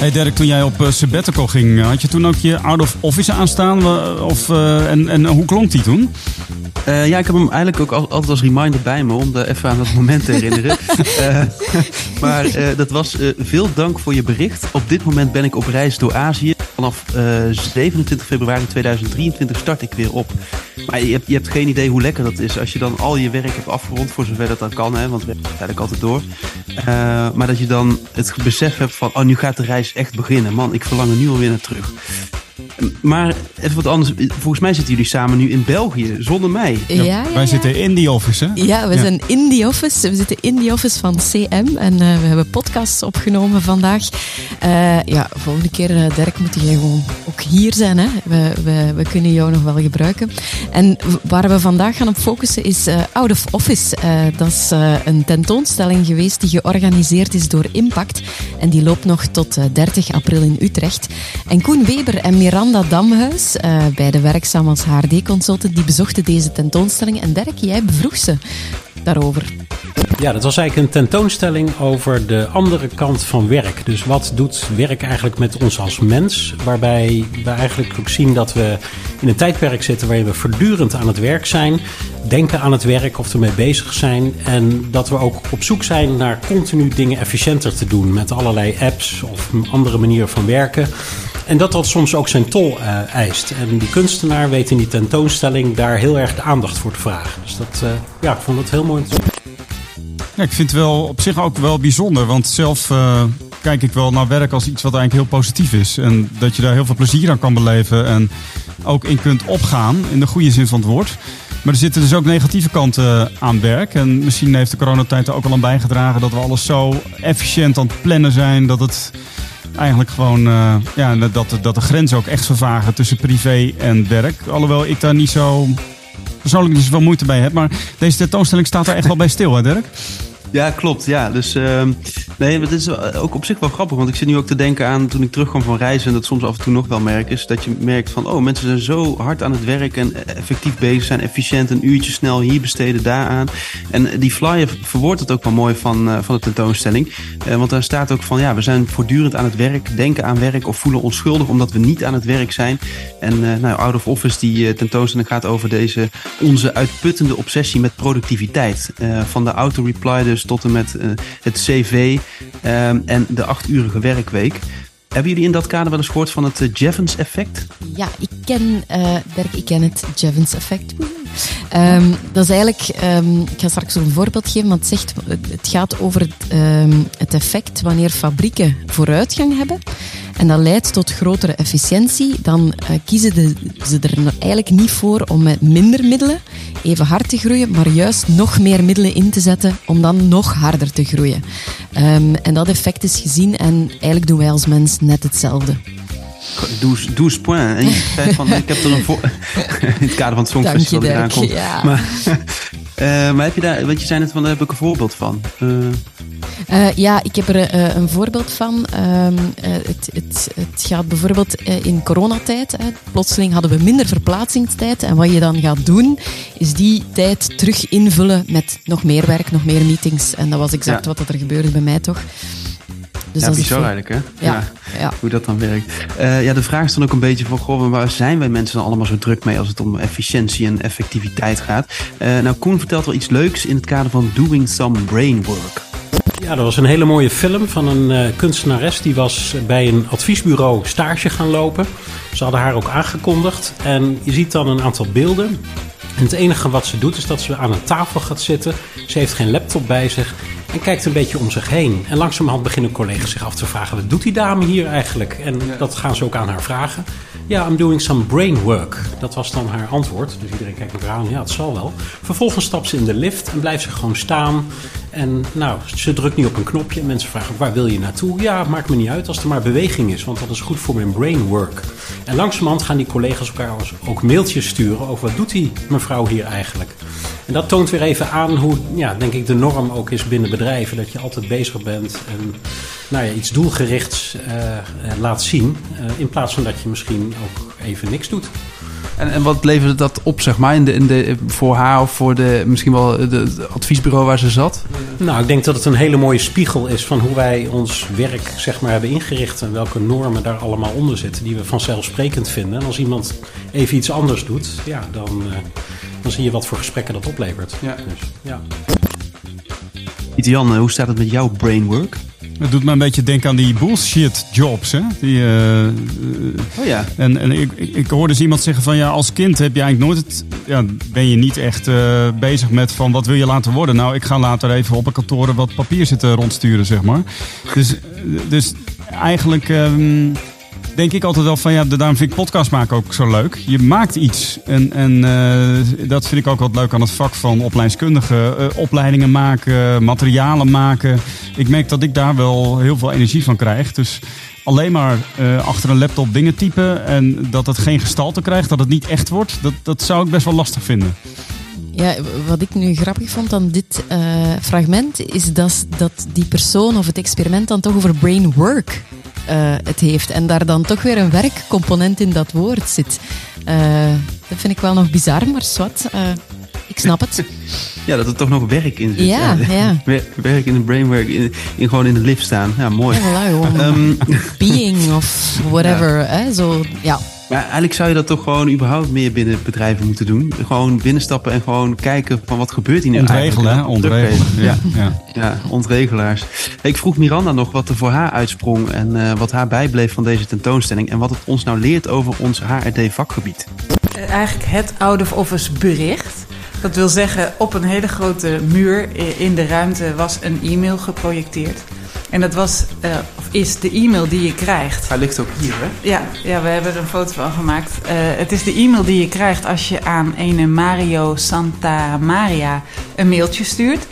Hey Dirk, toen jij op uh, sabbatical ging, eh, had je toen ook je out of office aanstaan? Of, eh, en, en hoe klonk die toen? Eh, ja, ik heb hem eigenlijk ook al- altijd als reminder bij me om er even aan dat moment te herinneren. Eh, maar eh, dat was eh, veel dank voor je bericht. Op dit moment ben ik op reis door Azië. Vanaf eh, 27 februari 2023 start ik weer op. Maar je hebt, je hebt geen idee hoe lekker dat is als je dan al je werk hebt afgerond, voor zover dat dan kan, hè, want we werken eigenlijk altijd door. Eh, maar dat je dan het besef hebt van, oh, nu gaat de reis echt beginnen. Man, ik verlang er nu alweer naar terug. Maar even wat anders. Volgens mij zitten jullie samen nu in België, zonder mij. Ja, ja, Wij ja. zitten in die office, hè? Ja, we Ja. zijn in die office. We zitten in die office van CM en eh, we hebben podcasts opgenomen vandaag. Eh, ja, volgende keer, eh, Dirk, moet jij gewoon ook hier zijn. Hè? We, we, we kunnen jou nog wel gebruiken. En waar we vandaag gaan op focussen is eh, Out of Office. Eh, dat is een tentoonstelling geweest die georganiseerd is door Impact. En die loopt nog tot eh, 30 april in Utrecht. En Koen Weber en Miranda Damhuis, eh, beide werkzaam als HRD-consultant, die bezochten deze tentoonstelling. En Dirk, jij bevroeg ze daarover. Ja, dat was eigenlijk een tentoonstelling over de andere kant van werk. Dus wat doet werk eigenlijk met ons als mens? Waarbij we eigenlijk ook zien dat we in een tijdperk zitten waarin we voortdurend aan het werk zijn. Denken aan het werk of ermee bezig zijn. En dat we ook op zoek zijn naar continu dingen efficiënter te doen. Met allerlei apps of andere manieren van werken. En dat dat soms ook zijn tol eh, eist. En die kunstenaar weet in die tentoonstelling daar heel erg de aandacht voor te vragen. Dus dat, eh, ja, ik vond het heel mooi. Ik vind het wel op zich ook wel bijzonder. Want zelf eh, kijk ik wel naar werk als iets wat eigenlijk heel positief is. En dat je daar heel veel plezier aan kan beleven. En ook in kunt opgaan, in de goede zin van het woord. Maar er zitten dus ook negatieve kanten aan werk. En misschien heeft de coronatijd er ook al aan bijgedragen dat we alles zo efficiënt aan het plannen zijn. Dat het eigenlijk gewoon, eh, ja, dat, dat de grenzen ook echt vervagen tussen privé en werk. Alhoewel ik daar niet zo persoonlijk niet zoveel moeite bij heb. Maar deze tentoonstelling staat er echt wel bij stil, hè Dirk? Ja, klopt. Ja, dus ehm, nee, het is ook op zich wel grappig. Want ik zit nu ook te denken aan toen ik terugkwam van reizen. En dat soms af en toe nog wel merk is. Dat je merkt van, oh, mensen zijn zo hard aan het werk en effectief bezig zijn. Efficiënt, een uurtje snel hier besteden, daaraan. En die flyer verwoordt het ook wel mooi van, eh, van de tentoonstelling. Eh, want daar staat ook van, ja, we zijn voortdurend aan het werk. Denken aan werk of voelen ons schuldig omdat we niet aan het werk zijn. En eh, nou, Out of Office, die eh, tentoonstelling gaat over deze, onze uitputtende obsessie met productiviteit. Eh, van de auto-reply dus tot en met eh, het cv ehm, en de achturige werkweek. Hebben jullie in dat kader wel eens gehoord van het eh, Jevons effect? Ja, ik ken, Dirk, ik ken het Jevons effect. Ehm, dat is eigenlijk, ehm, ik ga straks een voorbeeld geven, maar het, zegt, het gaat over het effect wanneer fabrieken vooruitgang hebben. En dat leidt tot grotere efficiëntie. Dan eh, kiezen de, ze er eigenlijk niet voor om met minder middelen even hard te groeien, maar juist nog meer middelen in te zetten om dan nog harder te groeien. Ehm, en dat effect is gezien en eigenlijk doen wij als mens net hetzelfde. Douze, douze point. En je zei van, ik heb er een voor... in het kader van het Songfestival die eraan komt. Ja. Maar, eh, maar heb je daar, want je zei net van, daar heb ik een voorbeeld van. Eh, Eh, ja, ik heb er eh, een voorbeeld van. Ehm, eh, het, het, het gaat bijvoorbeeld in coronatijd. Hè, plotseling hadden we minder verplaatsingstijd. En wat je dan gaat doen, is die tijd terug invullen met nog meer werk, nog meer meetings. En dat was exact Ja. wat er gebeurde bij mij toch. Dus ja, dat is bizar het- eigenlijk, hè? Ja, ja. Hoe dat dan werkt. Ja, de vraag is dan ook een beetje van, goh, waar zijn wij mensen dan allemaal zo druk mee als het om efficiëntie en effectiviteit gaat? Nou, Koen vertelt wel iets leuks in het kader van doing some brain work. Ja, dat was een hele mooie film van een eh, kunstenares. Die was bij een adviesbureau stage gaan lopen. Ze hadden haar ook aangekondigd. En je ziet dan een aantal beelden. En het enige wat ze doet is dat ze aan een tafel gaat zitten. Ze heeft geen laptop bij zich. En kijkt een beetje om zich heen. En langzamerhand beginnen collega's zich af te vragen: wat doet die dame hier eigenlijk? En dat gaan ze ook aan haar vragen. Ja, I'm doing some brain work. Dat was dan haar antwoord. Dus iedereen kijkt elkaar aan. Ja, het zal wel. Vervolgens stapt ze in de lift en blijft ze gewoon staan. En nou, ze drukt nu op een knopje en mensen vragen waar wil je naartoe? Ja, maakt me niet uit als er maar beweging is, want dat is goed voor mijn brainwork. En langzamerhand gaan die collega's elkaar ook mailtjes sturen over wat doet die mevrouw hier eigenlijk. En dat toont weer even aan hoe, ja, denk ik, de norm ook is binnen bedrijven. Dat je altijd bezig bent en nou ja, iets doelgerichts uh, laat zien. Uh, in plaats van dat je misschien ook even niks doet. En, en wat leverde dat op, zeg maar, in de, in de, voor haar of voor de, misschien wel het adviesbureau waar ze zat? Nou, ik denk dat het een hele mooie spiegel is van hoe wij ons werk zeg maar, hebben ingericht. En welke normen daar allemaal onder zitten, die we vanzelfsprekend vinden. En als iemand even iets anders doet, ja, dan, uh, dan zie je wat voor gesprekken dat oplevert. Ja. Dus, ja. Jan, hoe staat het met jouw brainwork? Het doet me een beetje denken aan die bullshit jobs. Hè? Die, uh, oh ja. En, en ik, ik, hoorde dus iemand zeggen van ja, als kind heb je eigenlijk nooit het, ja, ben je niet echt uh, bezig met van wat wil je laten worden. Nou, ik ga later even op een kantoor wat papier zitten rondsturen, zeg maar. Dus, dus eigenlijk. Um, denk ik altijd wel van ja, daarom vind ik podcast maken ook zo leuk. Je maakt iets. En, en uh, dat vind ik ook wat leuk aan het vak van opleidingskundige. Uh, opleidingen maken, materialen maken. Ik merk dat ik daar wel heel veel energie van krijg. Dus alleen maar uh, achter een laptop dingen typen en dat het geen gestalte krijgt, dat het niet echt wordt, dat, dat zou ik best wel lastig vinden. Ja, wat ik nu grappig vond aan dit fragment is dat, dat die persoon of het experiment dan toch over brain work uh, het heeft. En daar dan toch weer een werkcomponent in dat woord zit. Uh, dat vind ik wel nog bizar, maar zwart. ik snap het. Ja, dat er toch nog werk in zit. Ja, ja. Werk in de brainwork, in, in gewoon in de lift staan. Ja, mooi. Ja, voilà, um, being of whatever. Ja. Hè, zo, ja. Maar eigenlijk zou je dat toch gewoon überhaupt meer binnen bedrijven moeten doen. Gewoon binnenstappen en gewoon kijken van wat gebeurt hier nu Ontregelen, hè? Ontregelen. Ja. Ja. ja, ontregelaars. Ik vroeg Miranda nog wat er voor haar uitsprong en uh, wat haar bijbleef van deze tentoonstelling. En wat het ons nou leert over ons HRD-vakgebied. Uh, eigenlijk het out-of-office bericht. Dat wil zeggen, op een hele grote muur in de ruimte was een e-mail geprojecteerd. En dat was, uh, of is de e-mail die je krijgt. Hij ligt ook hier, hè? Ja, ja we hebben er een foto van gemaakt. Uh, het is de e-mail die je krijgt als je aan een Mario Santa Maria een mailtje stuurt.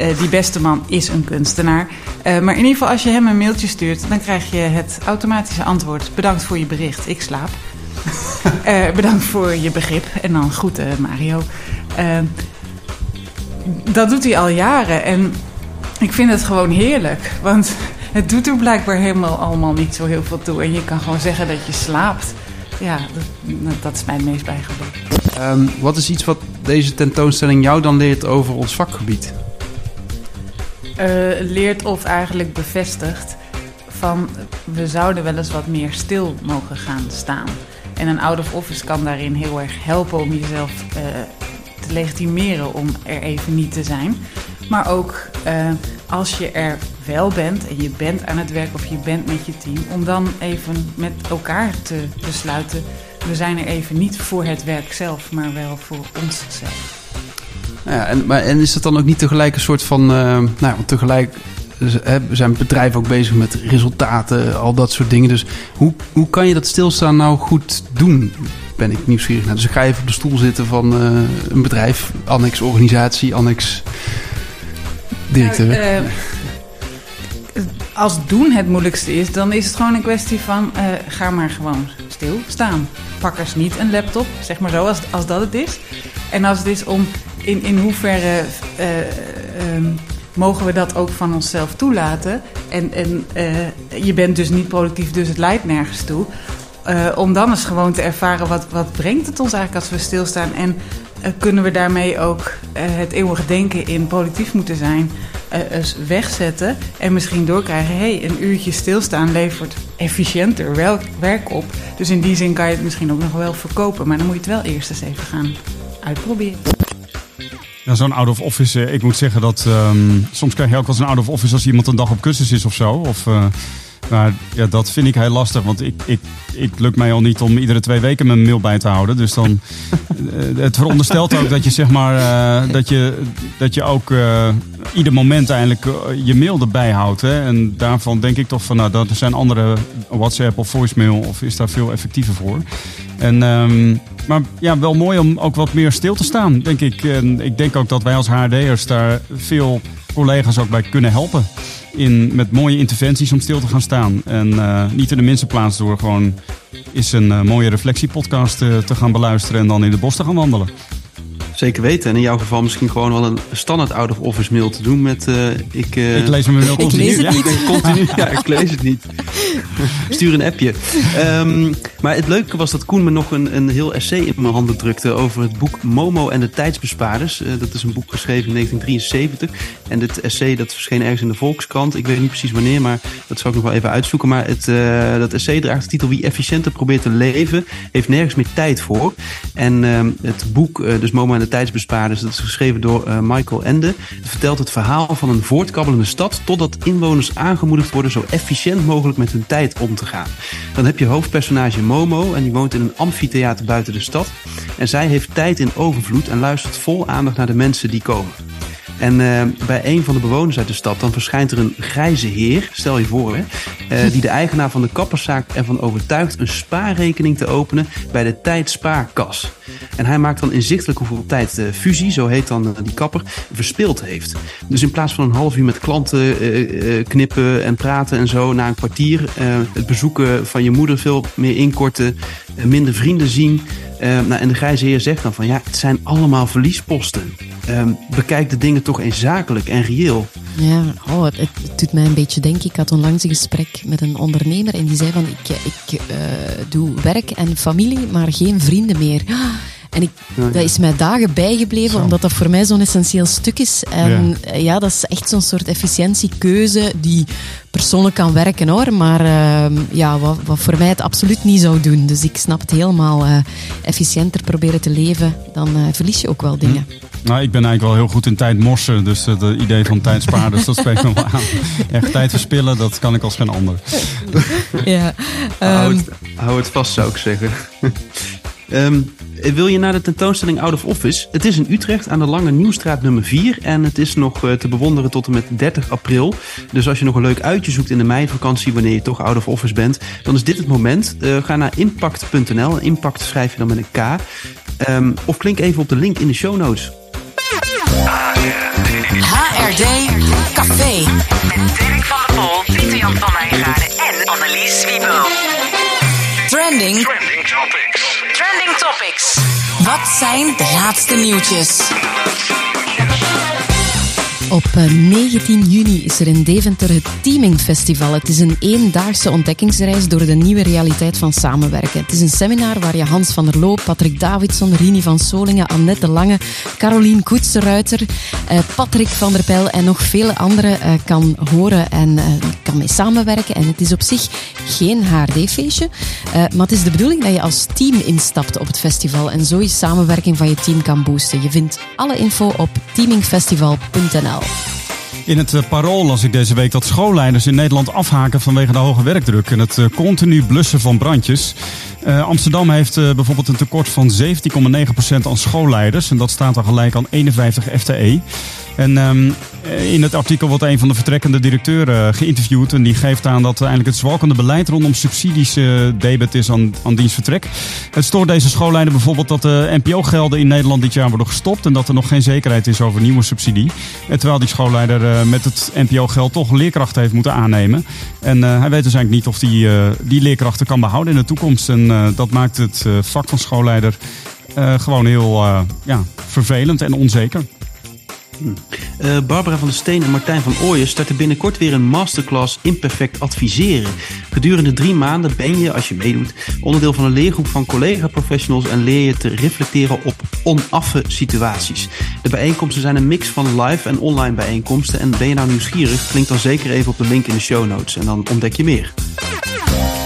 Uh, die beste man is een kunstenaar. maar in ieder geval, als je hem een mailtje stuurt, dan krijg je het automatische antwoord: Bedankt voor je bericht, ik slaap. bedankt voor je begrip. En dan groeten, Mario. dat doet hij al jaren. En ik vind het gewoon heerlijk. Want het doet er blijkbaar helemaal allemaal niet zo heel veel toe. En je kan gewoon zeggen dat je slaapt. Ja, dat, dat is mij het meest bijgebleven. Um, wat is iets wat deze tentoonstelling jou dan leert over ons vakgebied? Uh, leert of eigenlijk bevestigt van we zouden wel eens wat meer stil mogen gaan staan. En een out of office kan daarin heel erg helpen om jezelf uh, te legitimeren om er even niet te zijn. Maar ook uh, als je er wel bent en je bent aan het werk of je bent met je team, om dan even met elkaar te besluiten. We zijn er even niet voor het werk zelf, maar wel voor onszelf. Ja, en, maar, en is dat dan ook niet tegelijk een soort van. Uh, nou, tegelijk zijn bedrijven ook bezig met resultaten, al dat soort dingen. Dus hoe, hoe kan je dat stilstaan nou goed doen? Ben ik nieuwsgierig naar. Dus ik ga even op de stoel zitten van een bedrijf, annex organisatie, annex directeur. Nou, uh, als doen het moeilijkste is, dan is het gewoon een kwestie van uh, ga maar gewoon stilstaan. Pak eens niet een laptop, zeg maar zo, als, als dat het is. En als het is om in, in hoeverre uh, um, mogen we dat ook van onszelf toelaten. En, en je bent dus niet productief, dus het leidt nergens toe. om dan eens gewoon te ervaren wat, wat brengt het ons eigenlijk als we stilstaan. En kunnen we daarmee ook het eeuwige denken in productief moeten zijn eens wegzetten en misschien doorkrijgen: hé, hey, een uurtje stilstaan levert efficiënter werk op. Dus in die zin kan je het misschien ook nog wel verkopen, maar dan moet je het wel eerst eens even gaan uitproberen. Ja, zo'n out of office, ik moet zeggen dat um, soms krijg je ook wel eens een out of office als iemand een dag op cursus is of zo. Of, maar ja, dat vind ik heel lastig, want ik, ik, ik lukt mij al niet om iedere twee weken mijn mail bij te houden. Dus dan, het veronderstelt ook dat je zeg maar, uh, dat je, dat je ook uh, ieder moment eigenlijk je mail erbij houdt. Hè? En daarvan denk ik toch van, nou, dat zijn andere WhatsApp of voicemail of is daar veel effectiever voor. En, um, maar ja, wel mooi om ook wat meer stil te staan, denk ik. En ik denk ook dat wij als HRD'ers daar veel collega's ook bij kunnen helpen. In, met mooie interventies om stil te gaan staan. En eh, niet in de minste plaats door gewoon eens een eh, mooie reflectiepodcast eh, te gaan beluisteren en dan in de bos te gaan wandelen. Zeker weten. En in jouw geval misschien gewoon wel een standaard out-of-office mail te doen met... eh, ik, eh, Ik lees me wel Ik continu. lees het Ja. niet. Ik continu, ja, ik lees het niet. Stuur een appje. Ehm, maar het leuke was dat Koen me nog een, een heel essay in mijn handen drukte over het boek Momo en de tijdsbespaarders. Eh, dat is een boek geschreven in 1973. En dit essay dat verscheen ergens in de Volkskrant. Ik weet niet precies wanneer, maar dat zal ik nog wel even uitzoeken. Maar het, eh, dat essay draagt de titel Wie efficiënter probeert te leven, heeft nergens meer tijd voor. En ehm, het boek, eh, dus Momo en de tijdsbespaarders, dat is geschreven door eh, Michael Ende. Het vertelt het verhaal van een voortkabbelende stad totdat inwoners aangemoedigd worden zo efficiënt mogelijk met hun tijd om te gaan. Dan heb je hoofdpersonage Momo en die woont in een amfitheater buiten de stad. En zij heeft tijd in overvloed en luistert vol aandacht naar de mensen die komen. En eh, bij een van de bewoners uit de stad, dan verschijnt er een grijze heer, stel je voor, hè, eh, die de eigenaar van de kapperszaak ervan overtuigt een spaarrekening te openen bij de tijdspaarkas. En hij maakt dan inzichtelijk hoeveel tijd eh, fusie, zo heet dan eh, die kapper, verspild heeft. Dus in plaats van een half uur met klanten knippen en praten en zo, na een kwartier het bezoeken van je moeder veel meer inkorten, minder vrienden zien. Eh, nou, en de grijze heer zegt dan van ja, het zijn allemaal verliesposten. Ehm, bekijk de dingen toch eens zakelijk en reëel. Ja, oh, het, het doet mij een beetje denken. Ik had onlangs een gesprek met een ondernemer en die zei van ik, ik eh, doe werk en familie, maar geen vrienden meer. En ik, dat is mij dagen bijgebleven, omdat dat voor mij zo'n essentieel stuk is. En ja, ja dat is echt zo'n soort efficiëntiekeuze die persoonlijk kan werken hoor, maar uh, ja, wat, wat, voor mij het absoluut niet zou doen. Dus ik snap het helemaal. Uh, efficiënter proberen te leven, dan uh, verlies je ook wel dingen. Hm. Nou, ik ben eigenlijk wel heel goed in tijd morsen, dus het idee van tijd sparen, dus dat spreekt me wel aan. Echt tijd verspillen, dat kan ik als geen ander. ja, um, hou, het, hou, het, vast, zou ik zeggen. Um, wil je naar de tentoonstelling Out of Office? Het is in Utrecht aan de Lange Nieuwstraat nummer 4. En het is nog uh, te bewonderen tot en met 30 april. Dus als je nog een leuk uitje zoekt in de meivakantie, wanneer je toch out of office bent, dan is dit het moment. Uh, ga naar impact.nl. Impact schrijf je dan met een K. Um, of klink even op de link in de show notes. HRD Café. Met Dirk van der Pol, Pieter Jan van Meijgaarden en Annelies Wiebo. Trending. Trending topics. Trending topics. Wat zijn de laatste nieuwtjes? Op 19 juni is er in Deventer het Teaming Festival. Het is een eendaagse ontdekkingsreis door de nieuwe realiteit van samenwerken. Het is een seminar waar je Hans van der Loop, Patrick Davidson, Rini van Solingen, Annette de Lange, Carolien Koetsenruiter, eh, Patrick van der Pijl en nog vele anderen eh, kan horen en eh, kan mee samenwerken. En het is op zich geen HRD-feestje, eh, maar het is de bedoeling dat je als team instapt op het festival en zo je samenwerking van je team kan boosten. Je vindt alle info op teamingfestival.nl. In het uh, parool las ik deze week dat schoolleiders in Nederland afhaken vanwege de hoge werkdruk en het uh, continu blussen van brandjes. Uh, Amsterdam heeft bijvoorbeeld een tekort van 17,9% aan schoolleiders en dat staat dan gelijk aan 51 FTE. En um, in het artikel wordt een van de vertrekkende directeuren geïnterviewd. En die geeft aan dat eigenlijk het zwalkende beleid rondom subsidies uh, debet is aan, aan dienstvertrek. Het stoort deze schoolleider bijvoorbeeld dat de NPO-gelden in Nederland dit jaar worden gestopt. En dat er nog geen zekerheid is over nieuwe subsidie. Terwijl die schoolleider met het NPO-geld toch leerkrachten heeft moeten aannemen. En hij weet dus eigenlijk niet of hij die, die leerkrachten kan behouden in de toekomst. En dat maakt het vak van schoolleider gewoon heel ja, vervelend en onzeker. Uh, Barbara van der Steen en Martijn van Ooyen starten binnenkort weer een masterclass Imperfect Adviseren. Gedurende drie maanden ben je, als je meedoet, onderdeel van een leergroep van collega-professionals en leer je te reflecteren op onaffe situaties. De bijeenkomsten zijn een mix van live en online bijeenkomsten. En ben je nou nieuwsgierig, klik dan zeker even op de link in de show notes en dan ontdek je meer.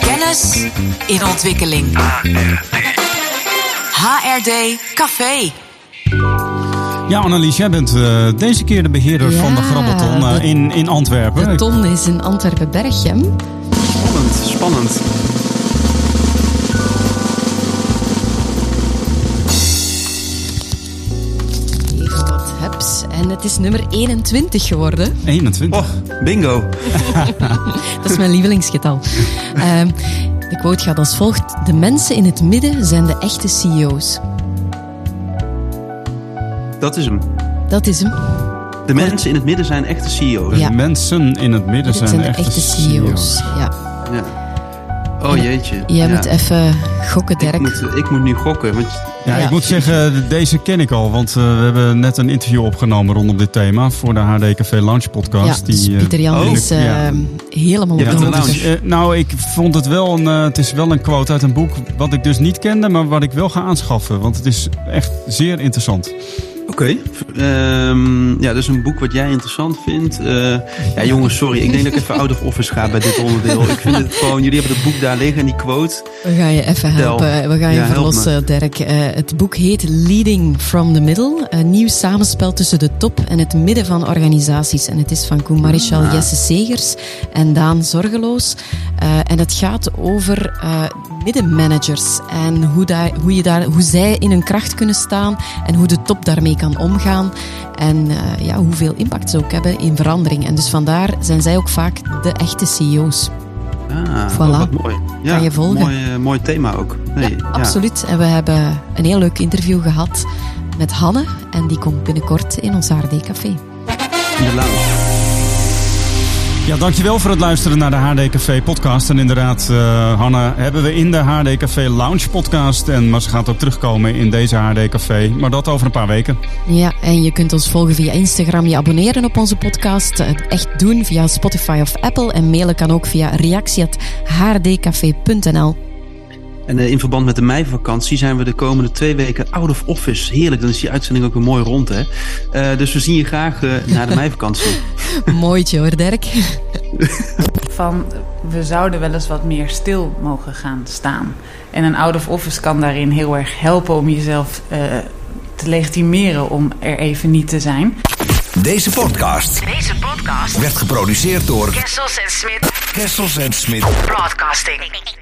Kennis in ontwikkeling. HRD Café. Ja, Annelies, jij bent uh, deze keer de beheerder ja, van de Grabbelton uh, de, in, in Antwerpen. De ton is in Antwerpen-Berchem. Spannend, spannend. Even wat heps. En het is nummer 21 geworden. 21? Oh, bingo. Dat is mijn lievelingsgetal. uh, de quote gaat als volgt. De mensen in het midden zijn de echte CEO's. Dat is hem. Dat is hem. De mensen in het midden zijn echte CEO's. De mensen in het midden zijn, echte echte CEO's. Ja. Ja. Oh jeetje. Jij Ja. moet even gokken, ik Dirk. moet, ik moet nu gokken. Want Ja, Ja. ik moet zeggen, deze ken ik al. Want eh, we hebben net een interview opgenomen rondom dit thema voor de HDKV Launch podcast. ja, dus die, eh, Pieter Jan oh, is eh, ja. helemaal Ja, op de de lounge. hoogte. Eh, nou, ik vond het wel een, eh, het is wel een quote uit een boek wat ik dus niet kende, maar wat ik wel ga aanschaffen. Want het is echt zeer interessant. Oké. Ehm, ja, dus een boek wat jij interessant vindt. Eh, ja, jongens, sorry. Ik denk dat ik even out of office ga bij dit onderdeel. Ik vind het gewoon, jullie hebben het boek daar liggen en die quote. We gaan je even helpen. We gaan je Ja, verlossen, Dirk. Eh, het boek heet Leading from the Middle. Een nieuw samenspel tussen de top en het midden van organisaties. En het is van Koen Marichal, Ah. Jesse Segers en Daan Zorgeloos. Eh, en het gaat over eh, middenmanagers en hoe, daar, hoe, je daar, hoe zij in hun kracht kunnen staan en hoe de top daarmee kan omgaan. En eh, ja, hoeveel impact ze ook hebben in verandering. En dus vandaar zijn zij ook vaak de echte CEO's. Ah, Voilà. oh, wat mooi. Ja, Kan je volgen? Mooi, eh, mooi thema ook. Nee, ja, absoluut. En we hebben een heel leuk interview gehad met Hanne. En die komt binnenkort in ons HRD-café. In de lounge. Ja, dankjewel voor het luisteren naar de HD Café podcast. En inderdaad, eh Hanna, hebben we in de HD Café Lounge podcast. En, maar ze gaat ook terugkomen in deze HD Café. Maar dat over een paar weken. Ja, en je kunt ons volgen via Instagram, je abonneren op onze podcast. Het echt doen via Spotify of Apple. En mailen kan ook via reactie.hrdcafé.nl. En eh, in verband met de meivakantie zijn we de komende twee weken out of office. Heerlijk, dan is die uitzending ook weer mooi rond, hè? Eh, dus we zien je graag eh, na de meivakantie. Mooitje hoor, Dirk. Van we zouden wel eens wat meer stil mogen gaan staan. En een out of office kan daarin heel erg helpen om jezelf eh, te legitimeren om er even niet te zijn. Deze podcast Deze podcast werd geproduceerd door Kessels en Smit Kessels en Smit. Broadcasting.